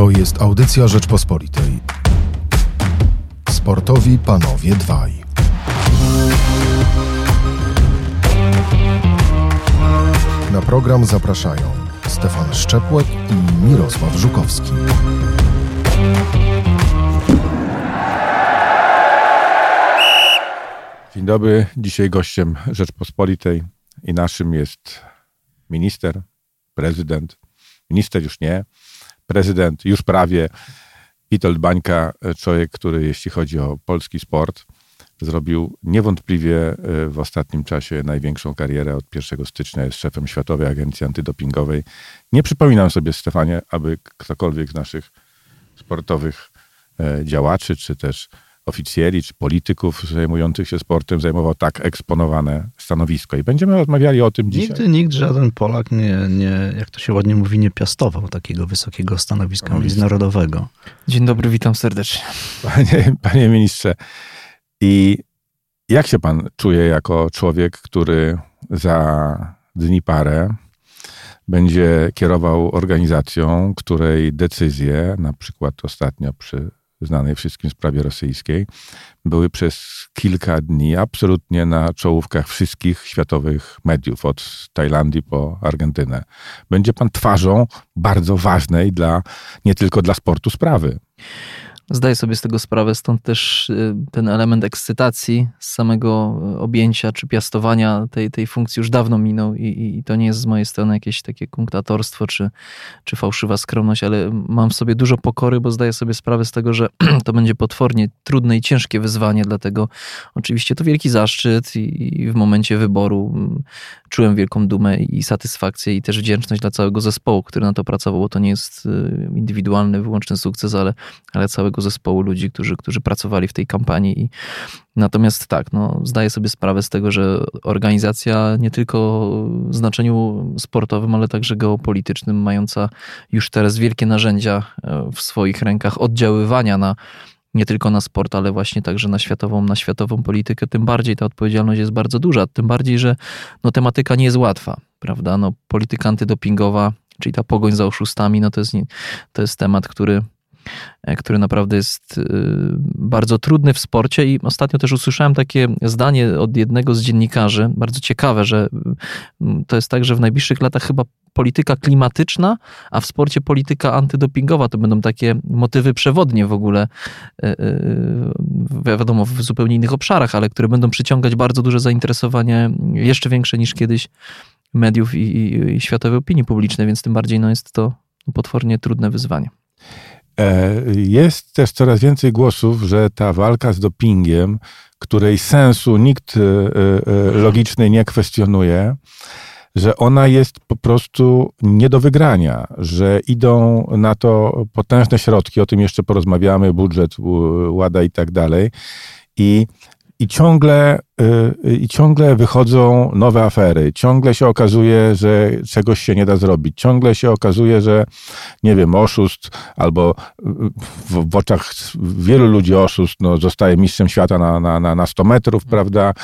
To jest audycja Rzeczpospolitej. Sportowi panowie dwaj. Na program zapraszają Stefan Szczepłek i Mirosław Żukowski. Dzień dobry. Dzisiaj gościem Rzeczpospolitej i naszym jest minister, prezydent, minister już nie, prezydent już prawie, Witold Bańka, człowiek, który jeśli chodzi o polski sport, zrobił niewątpliwie e, w ostatnim czasie największą karierę. Od 1 stycznia jest szefem Światowej Agencji Antydopingowej. Nie przypominam sobie, Stefanie, aby ktokolwiek z naszych sportowych e, działaczy, czy też oficjeli, czy polityków zajmujących się sportem zajmował tak eksponowane stanowisko. I będziemy rozmawiali o tym dzisiaj. Nigdy nikt, żaden Polak nie, nie, jak to się ładnie mówi, nie piastował takiego wysokiego stanowiska międzynarodowego. Dzień dobry, witam serdecznie. Panie, panie ministrze, i jak się pan czuje jako człowiek, który za dni parę będzie kierował organizacją, której decyzje, na przykład ostatnio przy znanej wszystkim sprawie rosyjskiej, były przez kilka dni absolutnie na czołówkach wszystkich światowych mediów, od Tajlandii po Argentynę. Będzie pan twarzą bardzo ważnej dla, nie tylko dla sportu sprawy. Zdaję sobie z tego sprawę, stąd też y, ten element ekscytacji z samego y, objęcia czy piastowania tej, tej funkcji już dawno minął i, i to nie jest z mojej strony jakieś takie kunktatorstwo czy, czy fałszywa skromność, ale mam w sobie dużo pokory, bo zdaję sobie sprawę z tego, że to będzie potwornie trudne i ciężkie wyzwanie, dlatego oczywiście to wielki zaszczyt i, i w momencie wyboru mm, czułem wielką dumę i satysfakcję i też wdzięczność dla całego zespołu, który na to pracował, bo to nie jest y, indywidualny, wyłączny sukces, ale, ale całego zespołu ludzi, którzy, którzy pracowali w tej kampanii. I natomiast tak, no, zdaję sobie sprawę z tego, że organizacja nie tylko w znaczeniu sportowym, ale także geopolitycznym, mająca już teraz wielkie narzędzia e, w swoich rękach oddziaływania na nie tylko na sport, ale właśnie także na światową, na światową politykę, tym bardziej ta odpowiedzialność jest bardzo duża, tym bardziej, że no, tematyka nie jest łatwa, prawda? No, polityka antydopingowa, czyli ta pogoń za oszustami, no to jest, to jest temat, który który naprawdę jest e, bardzo trudny w sporcie. I ostatnio też usłyszałem takie zdanie od jednego z dziennikarzy, bardzo ciekawe, że mm, to jest tak, że w najbliższych latach chyba polityka klimatyczna, a w sporcie polityka antydopingowa to będą takie motywy przewodnie w ogóle, e, wiadomo, w zupełnie innych obszarach, ale które będą przyciągać bardzo duże zainteresowanie, jeszcze większe niż kiedyś mediów i, i, i światowej opinii publicznej, więc tym bardziej no, jest to potwornie trudne wyzwanie. E, jest też coraz więcej głosów, że ta walka z dopingiem, której sensu nikt e, e, logiczny nie kwestionuje, że ona jest po prostu nie do wygrania, że idą na to potężne środki, o tym jeszcze porozmawiamy, budżet, łada i tak dalej. I i ciągle, y, i ciągle wychodzą nowe afery. Ciągle się okazuje, że czegoś się nie da zrobić. Ciągle się okazuje, że nie wiem, oszust albo w, w oczach wielu ludzi oszust no, zostaje mistrzem świata na, na, na, na 100 metrów, prawda?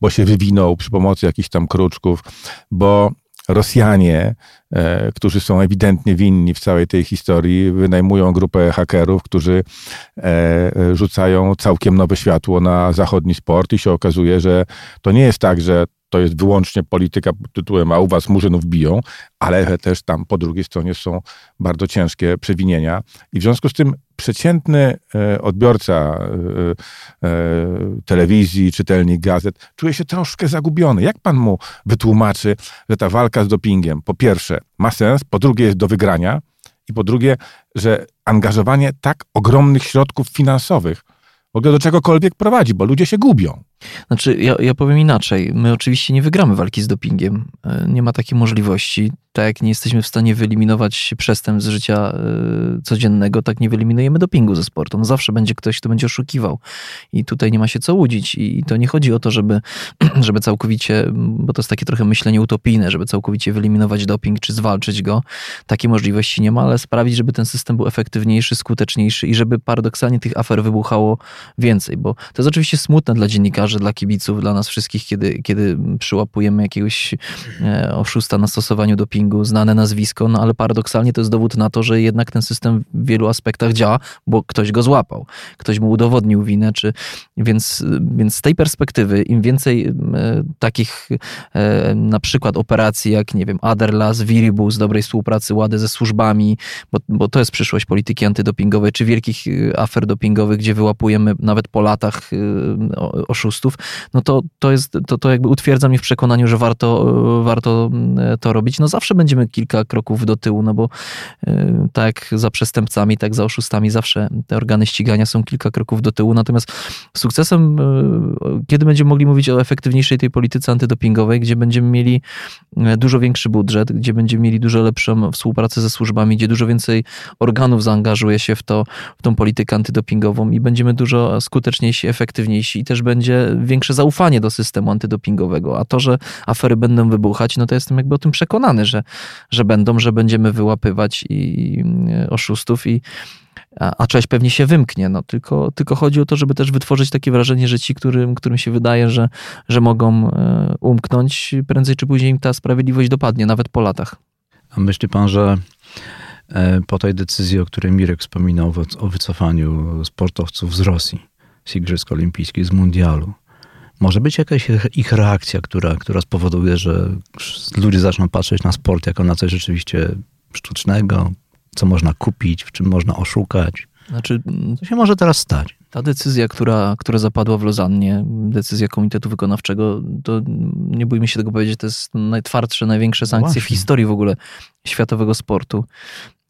Bo się wywinął przy pomocy jakichś tam kruczków, bo Rosjanie, e, którzy są ewidentnie winni w całej tej historii, wynajmują grupę hakerów, którzy e, rzucają całkiem nowe światło na zachodni sport i się okazuje, że to nie jest tak, że to jest wyłącznie polityka pod tytułem a u was murzynów biją, ale też tam po drugiej stronie są bardzo ciężkie przewinienia. I w związku z tym przeciętny e, odbiorca e, e, telewizji, czytelnik gazet czuje się troszkę zagubiony. Jak pan mu wytłumaczy, że ta walka z dopingiem po pierwsze ma sens, po drugie jest do wygrania i po drugie, że angażowanie tak ogromnych środków finansowych w ogóle do czegokolwiek prowadzi, bo ludzie się gubią. Znaczy, ja, ja powiem inaczej. My oczywiście nie wygramy walki z dopingiem. E, nie ma takiej możliwości. Tak jak nie jesteśmy w stanie wyeliminować przestępstw z życia y, codziennego, tak nie wyeliminujemy dopingu ze sportu. No zawsze będzie ktoś, kto będzie oszukiwał. I tutaj nie ma się co łudzić. I to nie chodzi o to, żeby, żeby całkowicie, bo to jest takie trochę myślenie utopijne, żeby całkowicie wyeliminować doping czy zwalczyć go. Takiej możliwości nie ma, ale sprawić, żeby ten system był efektywniejszy, skuteczniejszy i żeby paradoksalnie tych afer wybuchało więcej. Bo to jest oczywiście smutne dla dziennikarzy, że dla kibiców, dla nas wszystkich, kiedy, kiedy przyłapujemy jakiegoś e, oszusta na stosowaniu dopingu, znane nazwisko, no ale paradoksalnie to jest dowód na to, że jednak ten system w wielu aspektach działa, bo ktoś go złapał, ktoś mu udowodnił winę, czy, więc, więc z tej perspektywy im więcej e, takich e, na przykład operacji jak, nie wiem, Aderlas, Viribus, dobrej współpracy Łady ze służbami, bo, bo to jest przyszłość polityki antydopingowej, czy wielkich afer dopingowych, gdzie wyłapujemy nawet po latach oszustów, no to, to jest, to, to jakby utwierdza mnie w przekonaniu, że warto, warto to robić. No zawsze będziemy kilka kroków do tyłu, no bo tak jak za przestępcami, tak za oszustami zawsze te organy ścigania są kilka kroków do tyłu, natomiast sukcesem, kiedy będziemy mogli mówić o efektywniejszej tej polityce antydopingowej, gdzie będziemy mieli dużo większy budżet, gdzie będziemy mieli dużo lepszą współpracę ze służbami, gdzie dużo więcej organów zaangażuje się w to, w tą politykę antydopingową i będziemy dużo skuteczniejsi, efektywniejsi i też będzie większe zaufanie do systemu antydopingowego. A to, że afery będą wybuchać, no to jestem jakby o tym przekonany, że, że będą, że będziemy wyłapywać i oszustów i a, a część pewnie się wymknie. No, tylko, tylko chodzi o to, żeby też wytworzyć takie wrażenie, że ci, którym, którym się wydaje, że, że mogą e, umknąć, prędzej czy później im ta sprawiedliwość dopadnie, nawet po latach. A myśli pan, że e, po tej decyzji, o której Mirek wspominał, o wycofaniu sportowców z Rosji, z Igrzysk Olimpijskich, z Mundialu, może być jakaś ich reakcja, która, która spowoduje, że ludzie zaczną patrzeć na sport jako na coś rzeczywiście sztucznego, co można kupić, w czym można oszukać. Znaczy, co się może teraz stać? Ta decyzja, która, która zapadła w Lozannie, decyzja Komitetu Wykonawczego, to nie bójmy się tego powiedzieć, to jest najtwardsze, największe sankcje no w historii w ogóle światowego sportu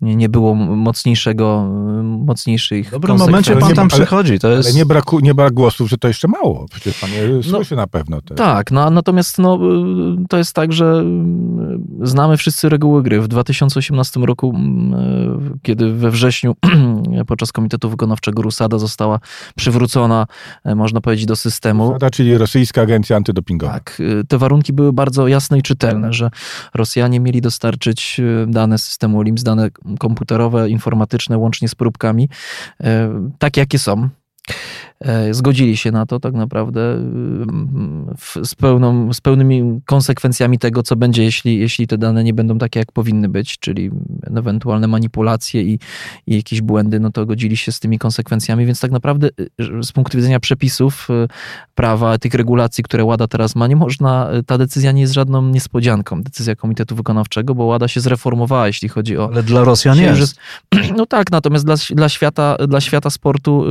nie, nie było mocniejszego, mocniejszych W dobrym momencie pan tam przychodzi. To jest... Ale nie, braku, nie brak głosów, że to jeszcze mało. Przecież pan je no, słyszy na pewno. Też. Tak, no, natomiast no, to jest tak, że znamy wszyscy reguły gry. W 2018 roku, kiedy we wrześniu podczas Komitetu Wykonawczego Rusada została przywrócona, można powiedzieć, do systemu. Rusada, czyli Rosyjska Agencja Antydopingowa. Tak, te warunki były bardzo jasne i czytelne, że Rosjanie mieli dostarczyć dane systemu OLIMS, dane komputerowe, informatyczne, łącznie z próbkami, e, takie jakie są. E, zgodzili się na to tak naprawdę y, z, pełną, z pełnymi konsekwencjami tego, co będzie, jeśli, jeśli te dane nie będą takie, jak powinny być, czyli ewentualne manipulacje i, i jakieś błędy, no to godzili się z tymi konsekwencjami, więc tak naprawdę y, z punktu widzenia przepisów y, prawa, tych regulacji, które WADA teraz ma, nie można, ta decyzja nie jest żadną niespodzianką, decyzja Komitetu Wykonawczego, bo WADA się zreformowała, jeśli chodzi o... Ale dla Rosjan nie jest. No tak, natomiast dla, dla, świata, dla świata sportu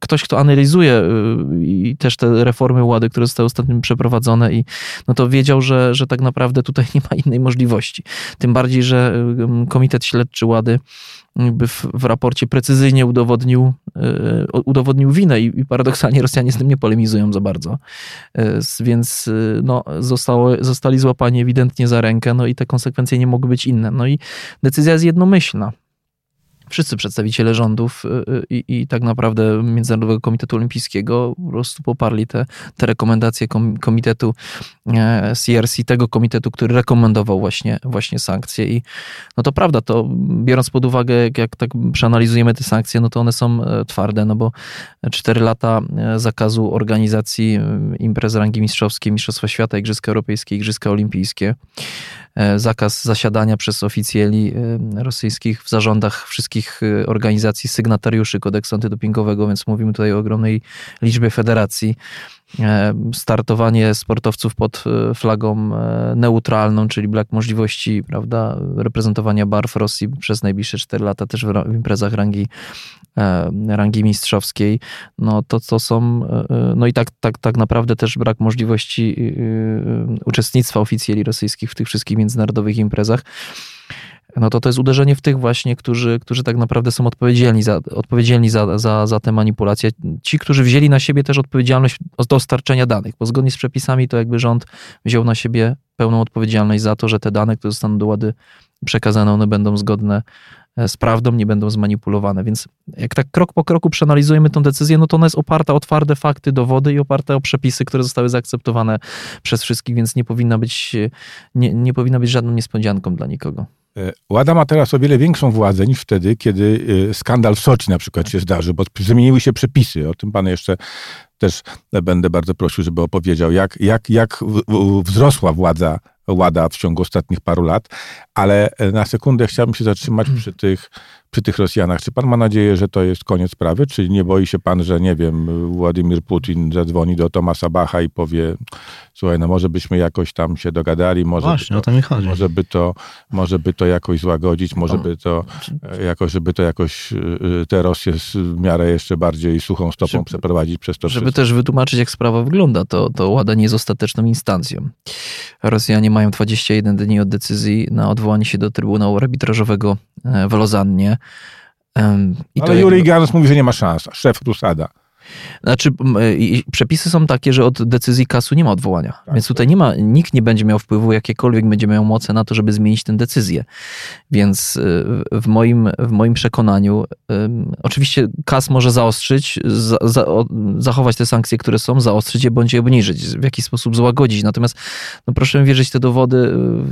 ktoś, kto analizuje Y, i też te reformy łady, które zostały ostatnio przeprowadzone i no to wiedział, że, że tak naprawdę tutaj nie ma innej możliwości. Tym bardziej, że y, Komitet Śledczy Łady jakby w, w raporcie precyzyjnie udowodnił, y, udowodnił winę i, i, paradoksalnie Rosjanie z tym nie polemizują za bardzo. Więc no, zostało, zostali złapani ewidentnie za rękę, no i te konsekwencje nie mogły być inne. No i decyzja jest jednomyślna wszyscy przedstawiciele rządów y, y, i, i, tak naprawdę Międzynarodowego Komitetu Olimpijskiego po prostu poparli te, te rekomendacje komitetu CRC, e, tego komitetu, który rekomendował właśnie, właśnie sankcje. I no to prawda, to biorąc pod uwagę, jak, jak tak przeanalizujemy te sankcje, no to one są e, twarde, no bo cztery lata e, zakazu organizacji imprez rangi mistrzowskiej, Mistrzostwa Świata, Igrzyska Europejskie, Igrzyska Olimpijskie. E, zakaz zasiadania przez oficjeli e, rosyjskich w zarządach wszystkich e, organizacji sygnatariuszy kodeksu antydopingowego, więc mówimy tutaj o ogromnej liczbie federacji. Startowanie sportowców pod flagą neutralną, czyli brak możliwości prawda, reprezentowania barw Rosji przez najbliższe 4 lata też w imprezach rangi, rangi mistrzowskiej. No to, to są, no i tak, tak, tak naprawdę też brak możliwości uczestnictwa oficjeli rosyjskich w tych wszystkich międzynarodowych imprezach, no to to jest uderzenie w tych właśnie, którzy, którzy tak naprawdę są odpowiedzialni, za, odpowiedzialni za, za, za te manipulacje. Ci, którzy wzięli na siebie też odpowiedzialność dostarczenia danych, bo zgodnie z przepisami to jakby rząd wziął na siebie pełną odpowiedzialność za to, że te dane, które zostaną do łady przekazane, one będą zgodne e, z prawdą, nie będą zmanipulowane. Więc jak tak krok po kroku przeanalizujemy tę decyzję, no to ona jest oparta o twarde fakty, dowody i oparta o przepisy, które zostały zaakceptowane przez wszystkich, więc nie powinna być, nie, nie powinna być żadną niespodzianką dla nikogo. E, Łada ma teraz o wiele większą władzę niż wtedy, kiedy e, skandal w Soczi na przykład się zdarzył, bo zmieniły się przepisy. O tym pan jeszcze też będę bardzo prosił, żeby opowiedział, jak, jak, jak wzrosła władza Łada w ciągu ostatnich paru lat, ale na sekundę chciałbym się zatrzymać przy tych przy tych Rosjanach. Czy pan ma nadzieję, że to jest koniec sprawy? Czy nie boi się pan, że nie wiem, Władimir Putin zadzwoni do Tomasa Bacha i powie, słuchaj, no może byśmy jakoś tam się dogadali, może, Właśnie, by, to, o to mi chodzi. może by to, może by to jakoś złagodzić, może by to jakoś, żeby to jakoś y, te Rosję w miarę jeszcze bardziej suchą stopą żeby, przeprowadzić przez to Żeby wszystko. też wytłumaczyć, jak sprawa wygląda, to, to Łada nie jest ostateczną instancją. Rosjanie mają 21 dni od decyzji na odwołanie się do Trybunału Arbitrażowego e, w Lozannie. I Ale Jurij Gans mówi, że nie ma szans. Szef Rusada. Znaczy, przepisy są takie, że od decyzji kasu nie ma odwołania. Tak, Więc tutaj tak. nie ma, nikt nie będzie miał wpływu, jakiekolwiek będzie miał moce na to, żeby zmienić tę decyzję. Więc y, w moim, w moim przekonaniu, oczywiście kas może zaostrzyć, za, za, zachować te sankcje, które są, zaostrzyć je bądź je obniżyć, w jakiś sposób złagodzić. Natomiast no proszę mi wierzyć, te dowody,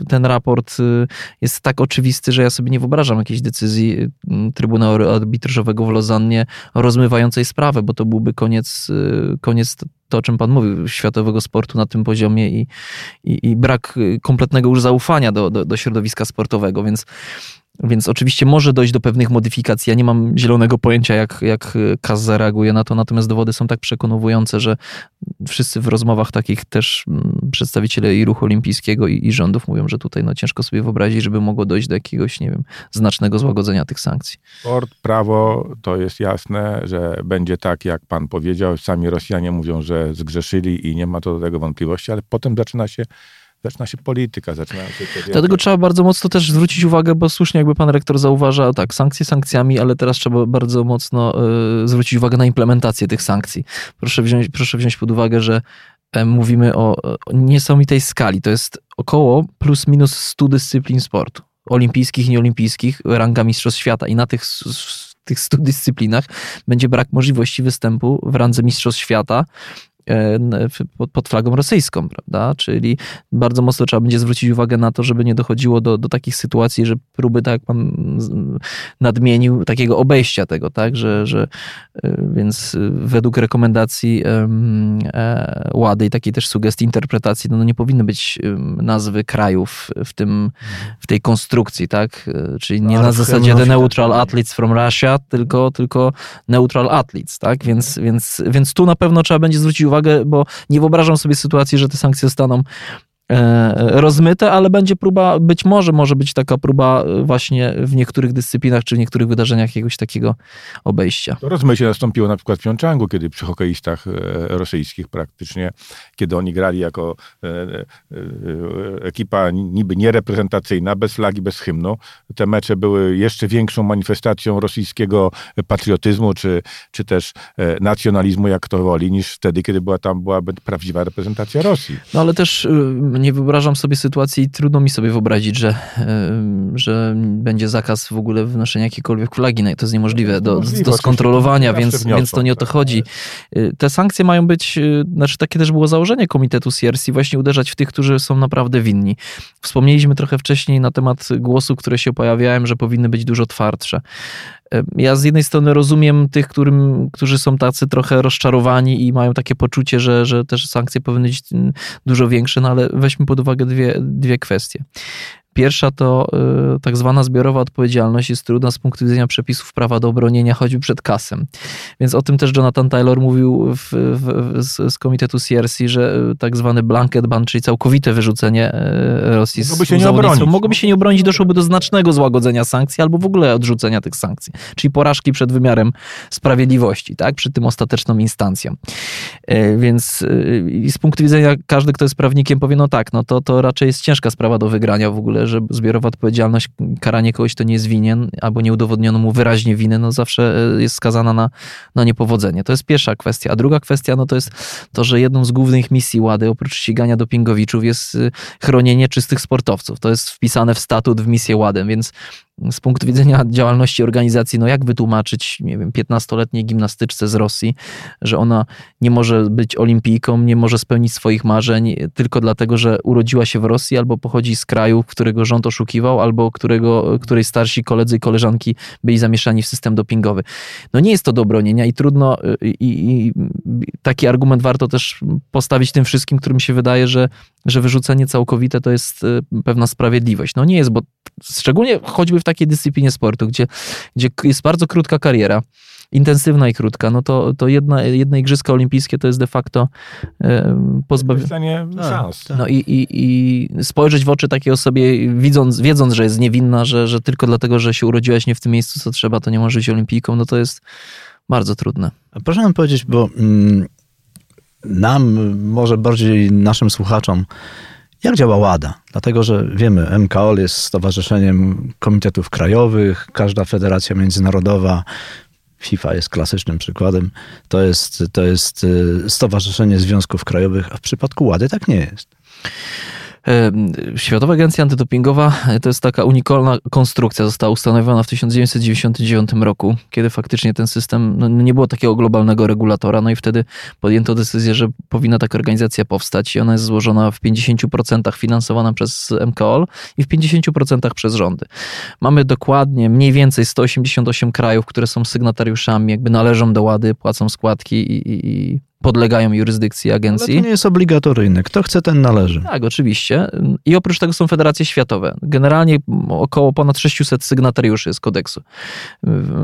y, ten raport y, jest tak oczywisty, że ja sobie nie wyobrażam jakiejś decyzji Trybunału Arbitrażowego w Lozannie rozmywającej sprawę, bo to był byłby koniec, y, koniec to, o czym Pan mówił, światowego sportu na tym poziomie i, i, i brak kompletnego już zaufania do, do, do środowiska sportowego, więc więc oczywiście może dojść do pewnych modyfikacji. Ja nie mam zielonego pojęcia, jak, jak KAS zareaguje na to, natomiast dowody są tak przekonujące, że wszyscy w rozmowach takich też mm, przedstawiciele i ruchu olimpijskiego i, i rządów mówią, że tutaj no, ciężko sobie wyobrazić, żeby mogło dojść do jakiegoś, nie wiem, znacznego złagodzenia tych sankcji. Sport, prawo, to jest jasne, że będzie tak, jak pan powiedział. Sami Rosjanie mówią, że zgrzeszyli i nie ma to do tego wątpliwości, ale potem zaczyna się zaczyna się polityka, zaczynają się te Dlatego trzeba bardzo mocno też zwrócić uwagę, bo słusznie jakby pan rektor zauważa, tak, sankcje sankcjami, ale teraz trzeba bardzo mocno y, zwrócić uwagę na implementację tych sankcji. Proszę wziąć, proszę wziąć pod uwagę, że y, mówimy o, o niesamowitej skali. To jest około plus minus 100 dyscyplin sportu. Olimpijskich i nieolimpijskich, ranga Mistrzostw Świata. I na tych tych 100 dyscyplinach będzie brak możliwości występu w randze Mistrzostw Świata E, pod flagą rosyjską, prawda? Czyli bardzo mocno trzeba będzie zwrócić uwagę na to, żeby nie dochodziło do, do takich sytuacji, że próby, tak jak pan nadmienił, takiego obejścia tego, tak? Że, że e, więc według rekomendacji e, Łady i takiej też sugestii interpretacji, no, no nie powinny być nazwy krajów w, tym, w tej konstrukcji, tak? Czyli nie na zasadzie the neutral athletes from Russia, tylko, tylko neutral athletes, tak? Więc, więc, więc tu na pewno trzeba będzie zwrócić uwagę uwagę, bo nie wyobrażam sobie sytuacji, że te sankcje zostaną rozmyte, ale będzie próba, być może może być taka próba e, właśnie w niektórych dyscyplinach czy w niektórych wydarzeniach jakiegoś takiego obejścia. To rozmycie nastąpiło na przykład w Pjongczangu, kiedy przy hokeistach e, rosyjskich praktycznie, kiedy oni grali jako ekipa niby niereprezentacyjna, bez flagi, bez hymnu. Te mecze były jeszcze większą manifestacją rosyjskiego patriotyzmu, czy, czy też nacjonalizmu, jak to woli, niż wtedy, kiedy była tam była prawdziwa reprezentacja Rosji. No ale też nie wyobrażam sobie sytuacji i trudno mi sobie wyobrazić, że, że będzie zakaz w ogóle wnoszenia jakiejkolwiek flagi. No, to jest niemożliwe do, do skontrolowania, więc, więc to nie o to chodzi. Y, te sankcje mają być, y, znaczy takie też było założenie Komitetu CRC, właśnie uderzać w tych, którzy są naprawdę winni. Wspomnieliśmy trochę wcześniej na temat głosów, które się pojawiają, że powinny być dużo twardsze. Ja z jednej strony rozumiem tych, którym, którzy są tacy trochę rozczarowani i mają takie poczucie, że, że też sankcje powinny być dużo większe, no ale weźmy pod uwagę dwie, dwie kwestie. Pierwsza to y, tak zwana zbiorowa odpowiedzialność jest trudna z punktu widzenia przepisów prawa do obronienia choćby przed kasem. Więc o tym też Jonathan Taylor mówił w, w, z, z, komitetu CRC, że y, tak zwany blanket ban, czyli całkowite wyrzucenie y, Rosji mogłoby się nie obronić. mogłoby się nie obronić, doszłoby do znacznego złagodzenia sankcji albo w ogóle odrzucenia tych sankcji. Czyli porażki przed wymiarem sprawiedliwości, tak? przed tym ostateczną instancją. Więc z punktu widzenia każdy, kto jest prawnikiem powie, no tak, no to, to raczej jest ciężka sprawa do wygrania w ogóle że zbiorowa odpowiedzialność, karanie kogoś, kto nie jest winien, albo nie udowodniono mu wyraźnie winy, no zawsze e, jest skazana na, na niepowodzenie. To jest pierwsza kwestia. A druga kwestia, no to jest to, że jedną z głównych misji Łady, oprócz ścigania dopingowiczów, jest e, chronienie czystych sportowców. To jest wpisane w statut, w misję Łady, więc z punktu widzenia działalności organizacji, no jak wytłumaczyć, nie wiem, 15-letniej gimnastyczce z Rosji, że ona nie może być olimpijką, nie może spełnić swoich marzeń tylko dlatego, że urodziła się w Rosji albo pochodzi z kraju, którego rząd oszukiwał, albo którego, której starsi koledzy i koleżanki byli zamieszani w system dopingowy. No nie jest to do obronienia i trudno, i, i taki argument warto też postawić tym wszystkim, którym się wydaje, że, że wyrzucenie całkowite to jest y, pewna sprawiedliwość. No nie jest, bo szczególnie choćby w takiej dyscyplinie sportu, gdzie, gdzie jest bardzo krótka kariera, intensywna i krótka, no to, to jedna, jedne Igrzyska Olimpijskie to jest de facto e, pozbawienie tak, szans. No i, i, i spojrzeć w oczy takiej osobie, widząc, wiedząc, że jest niewinna, że, że tylko dlatego, że się urodziłaś nie w tym miejscu, co trzeba, to nie może być olimpijką, no to jest bardzo trudne. A proszę nam powiedzieć, bo mm, nam, może bardziej naszym słuchaczom, jak działa WADA? Dlatego, że wiemy, MKOL jest stowarzyszeniem komitetów krajowych, każda federacja międzynarodowa, FIFA jest klasycznym przykładem, to jest, to jest y, stowarzyszenie związków krajowych, a w przypadku WADY tak nie jest. Światowa Agencja Antydopingowa e, to jest taka unikalna konstrukcja, została ustanowiona w 1999 roku, kiedy faktycznie ten system, no nie było takiego globalnego regulatora, no i wtedy podjęto decyzję, że powinna taka organizacja powstać i ona jest złożona w 50% finansowana przez MKOL i w 50% przez rządy. Mamy dokładnie mniej więcej 188 krajów, które są sygnatariuszami, jakby należą do łady, płacą składki i, i, i podlegają jurysdykcji agencji. Ale to nie jest obligatoryjne. Kto chce, ten należy. Tak, oczywiście. I oprócz tego są federacje światowe. Generalnie około ponad 600 sygnatariuszy jest kodeksu.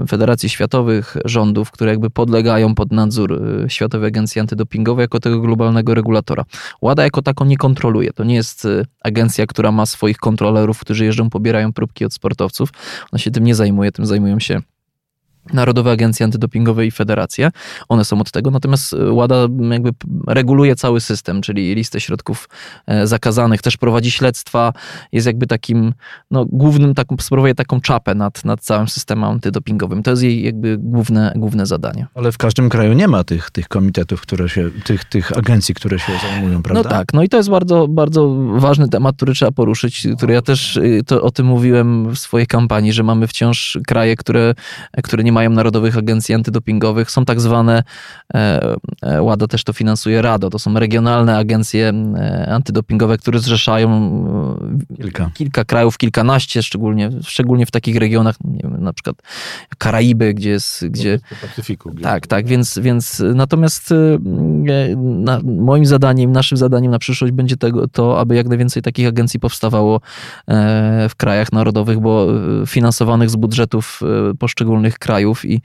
Federacji światowych, rządów, które jakby podlegają pod nadzór y, Światowej Agencji Antydopingowej jako tego globalnego regulatora. WADA jako taką nie kontroluje. To nie jest y, agencja, która ma swoich kontrolerów, którzy jeżdżą, pobierają próbki od sportowców. Ona się tym nie zajmuje, tym zajmują się Narodowe Agencje Antydopingowe i Federacje. One są od tego, natomiast e, WADA jakby reguluje cały system, czyli listę środków e, zakazanych, też prowadzi śledztwa, jest jakby takim, no głównym, taką, sprawuje taką czapę nad, nad całym systemem antydopingowym. To jest jej jakby główne, główne zadanie. Ale w każdym kraju nie ma tych, tych komitetów, które się, tych, tych agencji, które się zajmują, prawda? No tak, no i to jest bardzo, bardzo ważny temat, który trzeba poruszyć, który ja też y, to, o tym mówiłem w swojej kampanii, że mamy wciąż kraje, które, które nie mają mają narodowych agencji antydopingowych. Są tak zwane, e, e, WADA też to finansuje RADO, to są regionalne agencje e, antydopingowe, które zrzeszają kilka, kilka krajów, kilkanaście, szczególnie, szczególnie w takich regionach, nie wiem, na przykład Karaiby, gdzie jest... Gdzie, Pacyfiku. Gdzie tak, tak, więc, więc natomiast na, moim zadaniem, naszym zadaniem na przyszłość będzie tego, to, aby jak najwięcej takich agencji powstawało w krajach narodowych, bo finansowanych z budżetów poszczególnych krajów krajów i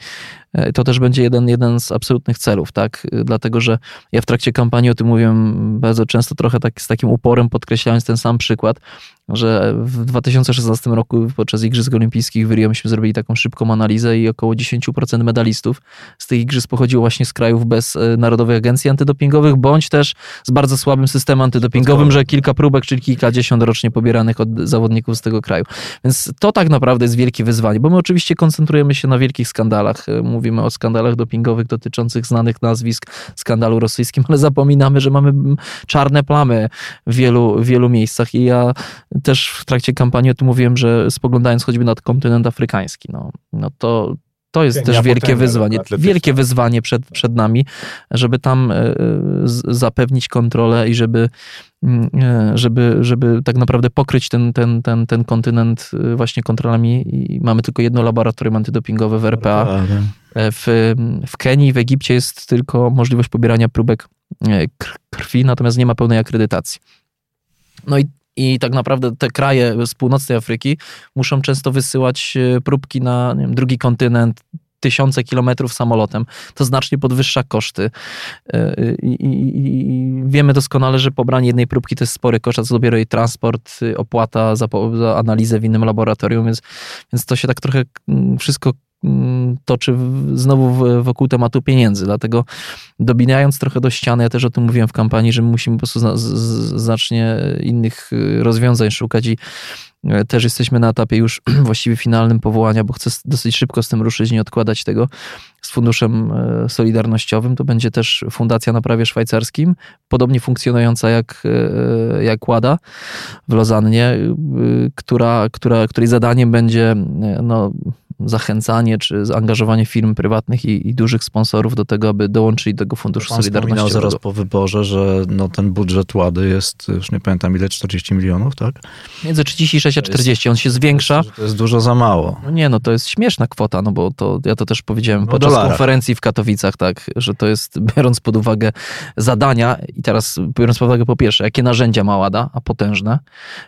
to też będzie jeden, jeden z absolutnych celów, tak? Dlatego, że ja w trakcie kampanii o tym mówiłem bardzo często, trochę tak, z takim uporem podkreślając ten sam przykład, że w 2016 roku podczas Igrzysk Olimpijskich w Rio myśmy zrobili taką szybką analizę i około 10% medalistów z tych igrzysk pochodziło właśnie z krajów bez e, Narodowej Agencji Antydopingowych, bądź też z bardzo słabym systemem antydopingowym, że kilka próbek, czyli kilkadziesiąt rocznie pobieranych od zawodników z tego kraju. Więc to tak naprawdę jest wielkie wyzwanie, bo my oczywiście koncentrujemy się na wielkich skandalach. E, mówimy o skandalach dopingowych dotyczących znanych nazwisk, skandalu rosyjskim, ale zapominamy, że mamy czarne plamy w wielu, wielu miejscach i ja też w trakcie kampanii o tym mówiłem, że spoglądając choćby na kontynent afrykański, no, no to, to jest też wielkie wyzwanie, wielkie wyzwanie przed, przed nami, żeby tam e, zapewnić kontrolę i żeby, mm, e, żeby, żeby tak naprawdę pokryć ten, ten, ten, ten kontynent e, właśnie kontrolami. I mamy tylko jedno laboratorium antydopingowe w RPA. W, w Kenii, w Egipcie jest tylko możliwość pobierania próbek krwi, natomiast nie ma pełnej akredytacji. No i i tak naprawdę te kraje z północnej Afryki muszą często wysyłać e, próbki na wiem, drugi kontynent, tysiące kilometrów samolotem, to znacznie podwyższa koszty. E, I, i, I, wiemy doskonale, że pobranie jednej próbki to jest spory koszt, a co dopiero jej transport, y, opłata za, za analizę w innym laboratorium, więc, więc to się tak trochę mm, wszystko Mm, toczy znowu wokół tematu pieniędzy. Dlatego dobijając trochę do ściany, ja też o tym mówiłem w kampanii, że my musimy po prostu znacznie innych rozwiązań szukać i E, też jesteśmy na etapie już właściwie finalnym powołania, bo chcę dosyć szybko z tym ruszyć, nie odkładać tego z funduszem e, solidarnościowym. To będzie też fundacja na prawie szwajcarskim, podobnie funkcjonująca jak, jak WADA w Lozannie, która, która, której zadaniem będzie no, zachęcanie czy zaangażowanie firm prywatnych i, i, dużych sponsorów do tego, aby dołączyli do tego Funduszu Pan Solidarnościowego. zaraz po wyborze, że no, ten budżet Łady jest, już nie pamiętam ile, 40 milionów, tak? Między 36 a 40, on się zwiększa. To jest dużo za mało. No nie, no to jest śmieszna kwota, no bo to, ja to też powiedziałem no podczas dolara. konferencji w Katowicach, tak, że to jest, biorąc pod uwagę zadania i teraz biorąc pod uwagę po pierwsze, jakie narzędzia ma Łada, a potężne,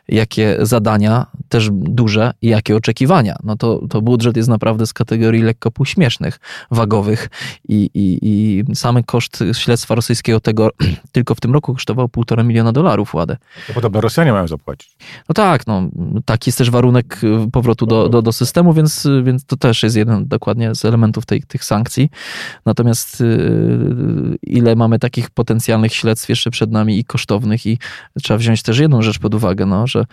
jakie zadania, też duże i jakie oczekiwania, no to, to budżet jest naprawdę z kategorii lekko półśmiesznych, wagowych i, i, i samy koszt śledztwa rosyjskiego tego tylko w tym roku kosztował półtora miliona dolarów ładę. To podobno Rosjanie mają zapłacić. No tak, no, taki jest też warunek y, powrotu do, do, do systemu, więc, więc to też jest jeden dokładnie z elementów tej, tych sankcji. Natomiast yy, ile mamy takich potencjalnych śledztw jeszcze przed nami i kosztownych i trzeba wziąć też jedną rzecz pod uwagę, no, że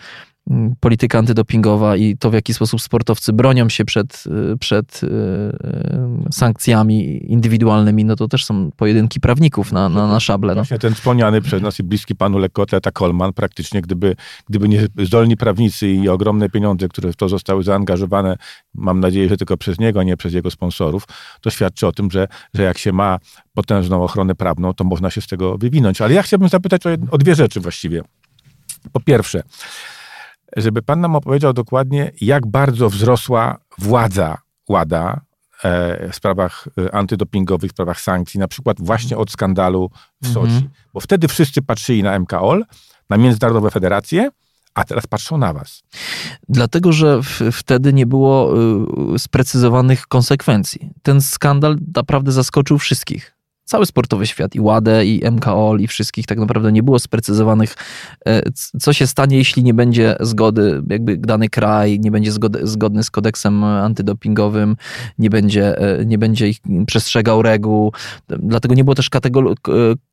polityka antydopingowa i to, w jaki sposób sportowcy bronią się przed, y, przed y, y, sankcjami indywidualnymi, no to też są pojedynki prawników na, na, na szable. No. Właśnie ten wspomniany przez nas i bliski panu lekkoatleta Kolman, praktycznie gdyby, gdyby nie zdolni prawnicy i ogromne pieniądze, które w to zostały zaangażowane, mam nadzieję, że tylko przez niego, a nie przez jego sponsorów, to świadczy o tym, że, że jak się ma potężną ochronę prawną, to można się z tego wywinąć. Ale ja chciałbym zapytać o, o dwie rzeczy właściwie. Po pierwsze, żeby pan nam opowiedział dokładnie, jak bardzo wzrosła władza Łada e, w sprawach e, antydopingowych, w sprawach sankcji, na przykład właśnie od skandalu w Soczi. Mhm. Bo wtedy wszyscy patrzyli na MKOL, na międzynarodowe federacje, a teraz patrzą na was. Dlatego, że wtedy nie było y, sprecyzowanych konsekwencji. Ten skandal naprawdę zaskoczył wszystkich cały sportowy świat, i WADE, i MKOL, i wszystkich tak naprawdę nie było sprecyzowanych, e, co się stanie, jeśli nie będzie zgody, jakby dany kraj nie będzie zgody, zgodny z kodeksem antydopingowym, nie będzie, e, nie będzie ich przestrzegał reguł. Dlatego nie było też katalogu,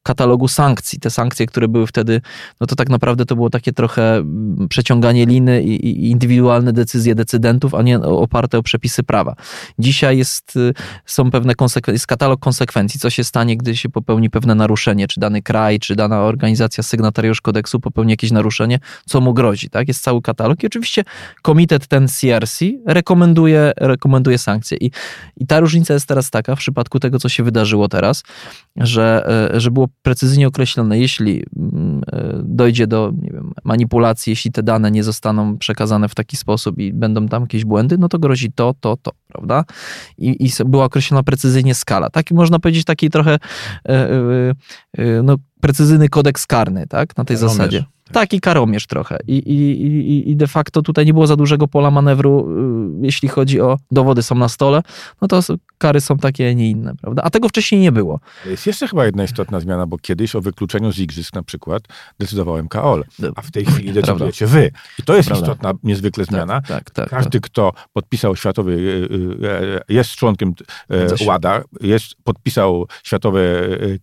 katalogu sankcji. Te sankcje, które były wtedy, no to tak naprawdę to było takie trochę przeciąganie liny i, i indywidualne decyzje decydentów, a nie oparte o przepisy prawa. Dzisiaj jest, są pewne konsekwencje, jest katalog konsekwencji, co się stanie gdy się popełni pewne naruszenie, czy dany kraj, czy dana organizacja, sygnatariusz kodeksu popełni jakieś naruszenie, co mu grozi, tak? Jest cały katalog i oczywiście komitet ten CRC rekomenduje, rekomenduje sankcje. I, I ta różnica jest teraz taka, w przypadku tego, co się wydarzyło teraz, że, e, że było precyzyjnie określone, jeśli mm, e, dojdzie do nie wiem, manipulacji, jeśli te dane nie zostaną przekazane w taki sposób i będą tam jakieś błędy, no to grozi to, to, to, prawda? I, i była określona precyzyjnie skala. Taki można powiedzieć, taki trochę e, e, no, precyzyjny kodeks karny, tak? Na tej zasadzie. Taki karomierz trochę. I, i, I de facto tutaj nie było za dużego pola manewru, y, jeśli chodzi o dowody są na stole, no to kary są takie, a nie inne, prawda? A tego wcześniej nie było. Jest jeszcze chyba jedna istotna zmiana, bo kiedyś o wykluczeniu z igrzysk na przykład decydował MKOL, a w tej chwili decydujecie wy. I to jest Prawda. istotna niezwykle tak, zmiana. Tak, tak, tak, Każdy, kto podpisał światowy, y, y, jest członkiem WADA, jest, podpisał światowy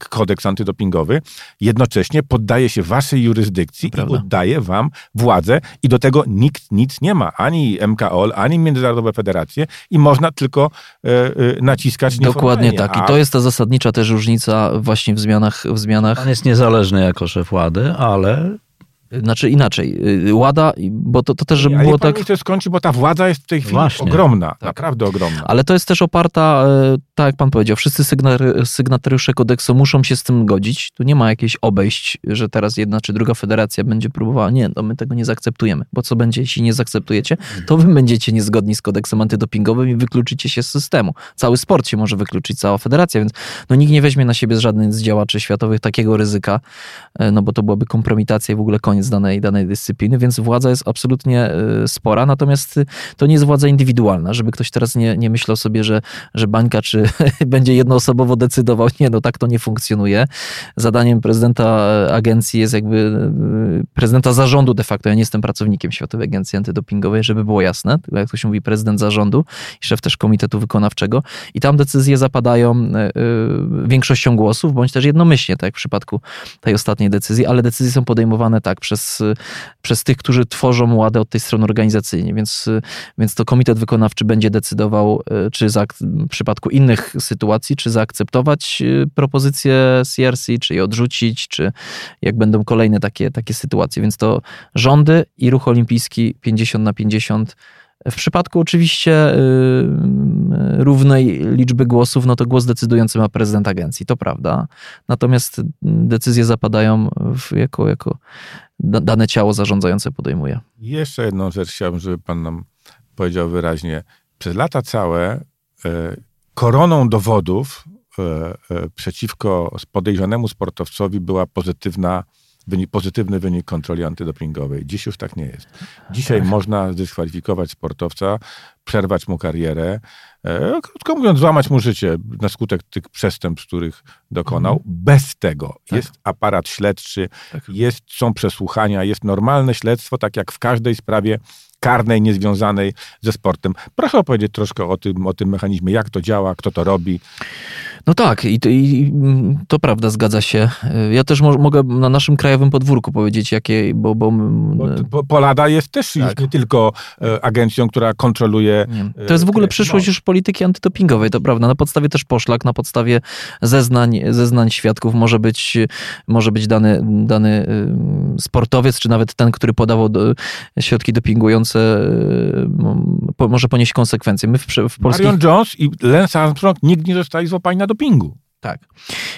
kodeks antydopingowy, jednocześnie poddaje się waszej jurysdykcji Prawda. i oddaje wam władzę i do tego nikt nic nie ma. Ani MKOL, ani Międzynarodowe Federacje i można tylko e, e, naciskać Dokładnie tak. I to jest ta zasadnicza też różnica właśnie w zmianach. W zmianach. Pan jest niezależny jako szef Łady, ale znaczy inaczej, y, Łada, bo to, to też, żeby Ale było tak... to skończy, bo ta władza jest w tej chwili Właśnie. ogromna, tak. naprawdę ogromna. Ale to jest też oparta, e, tak jak pan powiedział, wszyscy sygnatariusze kodeksu muszą się z tym godzić. Tu nie ma jakiejś obejść, że teraz jedna czy druga federacja będzie próbowała. Nie, no my tego nie zaakceptujemy, bo co będzie, jeśli nie zaakceptujecie, to wy będziecie niezgodni z kodeksem antydopingowym i wykluczycie się z systemu. Cały sport się może wykluczyć, cała federacja, więc no nikt nie weźmie na siebie z żadnych z działaczy światowych takiego ryzyka, e, no bo to byłaby kompromitacja i w ogóle koniec koniec danej, danej dyscypliny, więc władza jest absolutnie y, spora, natomiast y, to nie jest władza indywidualna, żeby ktoś teraz nie, nie myślał sobie, że, że bańka czy będzie jednoosobowo decydował. Nie, no tak to nie funkcjonuje. Zadaniem prezydenta agencji jest jakby prezydenta zarządu de facto. Ja nie jestem pracownikiem Światowej Agencji Antydopingowej, żeby było jasne. Jak to się mówi, prezydent zarządu i szef też komitetu wykonawczego. I tam decyzje zapadają większością głosów, bądź też jednomyślnie, tak jak w przypadku tej ostatniej decyzji, ale decyzje są podejmowane tak przez, przez tych, którzy tworzą ładę od tej strony organizacyjnej, więc, więc to komitet wykonawczy będzie decydował, e, czy za, w przypadku innych sytuacji, czy zaakceptować e, propozycję CRC, czy je odrzucić, czy jak będą kolejne takie, takie sytuacje. Więc to rządy i ruch olimpijski 50 na 50 w przypadku oczywiście y, y, równej liczby głosów, no to głos decydujący ma prezydent agencji, to prawda. Natomiast decyzje zapadają w, jako, jako dane ciało zarządzające podejmuje. Jeszcze jedną rzecz chciałbym, żeby pan nam powiedział wyraźnie. Przez lata całe e, koroną dowodów e, przeciwko podejrzanemu sportowcowi była pozytywna wynik, pozytywny wynik kontroli antydopingowej. Dziś już tak nie jest. Dzisiaj tak. można zdyskwalifikować sportowca, przerwać mu karierę, e, krótko mówiąc, złamać mu życie na skutek tych przestępstw, których dokonał. Mhm. Bez tego tak. jest aparat śledczy, tak. jest, są przesłuchania, jest normalne śledztwo, tak jak w każdej sprawie karnej, niezwiązanej ze sportem. Proszę opowiedzieć troszkę o tym, o tym mechanizmie, jak to działa, kto to robi. No tak, i to, i to, prawda, zgadza się. Ja też mo mogę na naszym krajowym podwórku powiedzieć, jakie, bo... bo, bo Polada jest też tak. nie tylko e, agencją, która kontroluje... Nie. To jest w ogóle e, przyszłość no. już polityki antydopingowej, to prawda. Na podstawie też poszlak, na podstawie zeznań, zeznań świadków może być, może być dany, dany sportowiec, czy nawet ten, który podawał do, środki dopingujące, po, może ponieść konsekwencje. My w, w polskich... Marion Jones i Lance Armstrong nigdy nie zostali złapani na dopingu. Tak.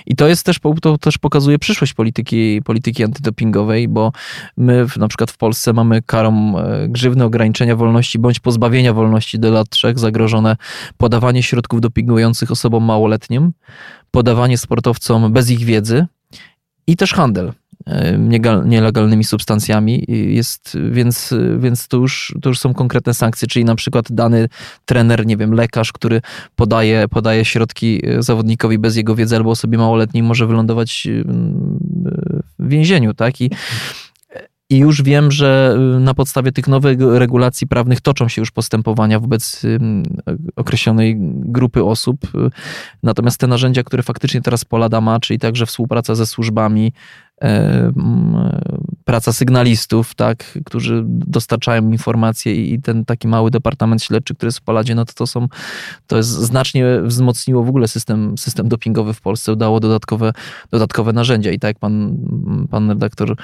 I to jest też, to też pokazuje przyszłość polityki, polityki antydopingowej, bo my w, na przykład w Polsce mamy karą e, grzywny ograniczenia wolności bądź pozbawienia wolności do lat trzech zagrożone podawanie środków dopingujących osobom małoletnim, podawanie sportowcom bez ich wiedzy i też handel nielegalnymi substancjami, jest, więc, więc to, już, to już są konkretne sankcje, czyli na przykład dany trener, nie wiem, lekarz, który podaje, podaje środki zawodnikowi bez jego wiedzy albo osobie małoletniej może wylądować w więzieniu, tak? I i już wiem, że y, na podstawie tych nowych regulacji prawnych toczą się już postępowania wobec określonej grupy osób. Natomiast te narzędzia, które faktycznie teraz Polada ma, czyli także współpraca ze służbami, E, praca sygnalistów, tak, którzy dostarczają informacje i ten taki mały departament śledczy, który jest w Poladzie, no to to są, to jest znacznie wzmocniło w ogóle system, system dopingowy w Polsce, dało dodatkowe, dodatkowe narzędzia i tak jak pan, pan redaktor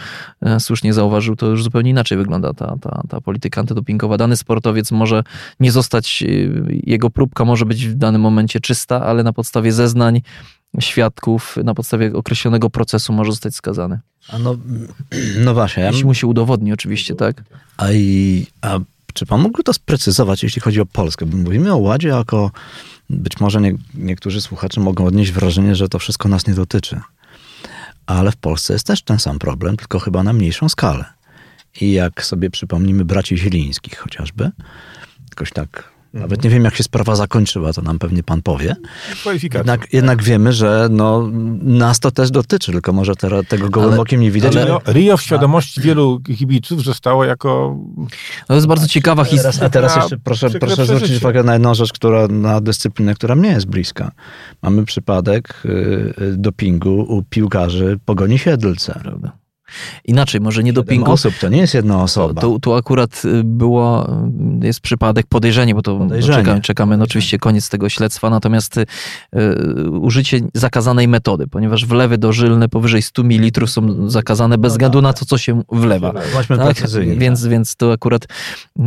e, słusznie zauważył, to już zupełnie inaczej wygląda ta, ta, ta polityka antydopingowa. Dany sportowiec może nie zostać, e, jego próbka może być w danym momencie czysta, ale na podstawie zeznań świadków na podstawie określonego procesu może zostać skazany. A no, no właśnie. Jeśli mu się udowodni oczywiście, tak? A, i, a czy pan mógłby to sprecyzować, jeśli chodzi o Polskę? Bo mówimy o Ładzie jako... Być może nie, niektórzy słuchacze mogą odnieść wrażenie, że to wszystko nas nie dotyczy. Ale w Polsce jest też ten sam problem, tylko chyba na mniejszą skalę. I jak sobie przypomnimy braci Zielińskich chociażby, jakoś tak nawet nie wiem, jak się sprawa zakończyła, to nam pewnie pan powie. Jednak, jednak wiemy, że no, nas to też dotyczy, tylko może te, tego gołym okiem nie widać. Ale... Rio w świadomości wielu kibiców zostało jako... No to jest bardzo ciekawa historia. A teraz jeszcze proszę, proszę zwrócić uwagę na jedną rzecz, która, na dyscyplinę, która mnie jest bliska. Mamy przypadek y, y, dopingu u piłkarzy Pogoni Siedlce. Prawda. Inaczej, może nie dopingu. osób, to nie jest jedna osoba. Tu, tu akurat y, było, jest przypadek podejrzenie, bo to podejrzenie. czekamy, czekamy no oczywiście koniec tego śledztwa, natomiast y, użycie zakazanej metody, ponieważ wlewy dożylne powyżej 100 ml są zakazane bez no względu na tak. to, co się wlewa. Tak? Więc, więc to akurat y,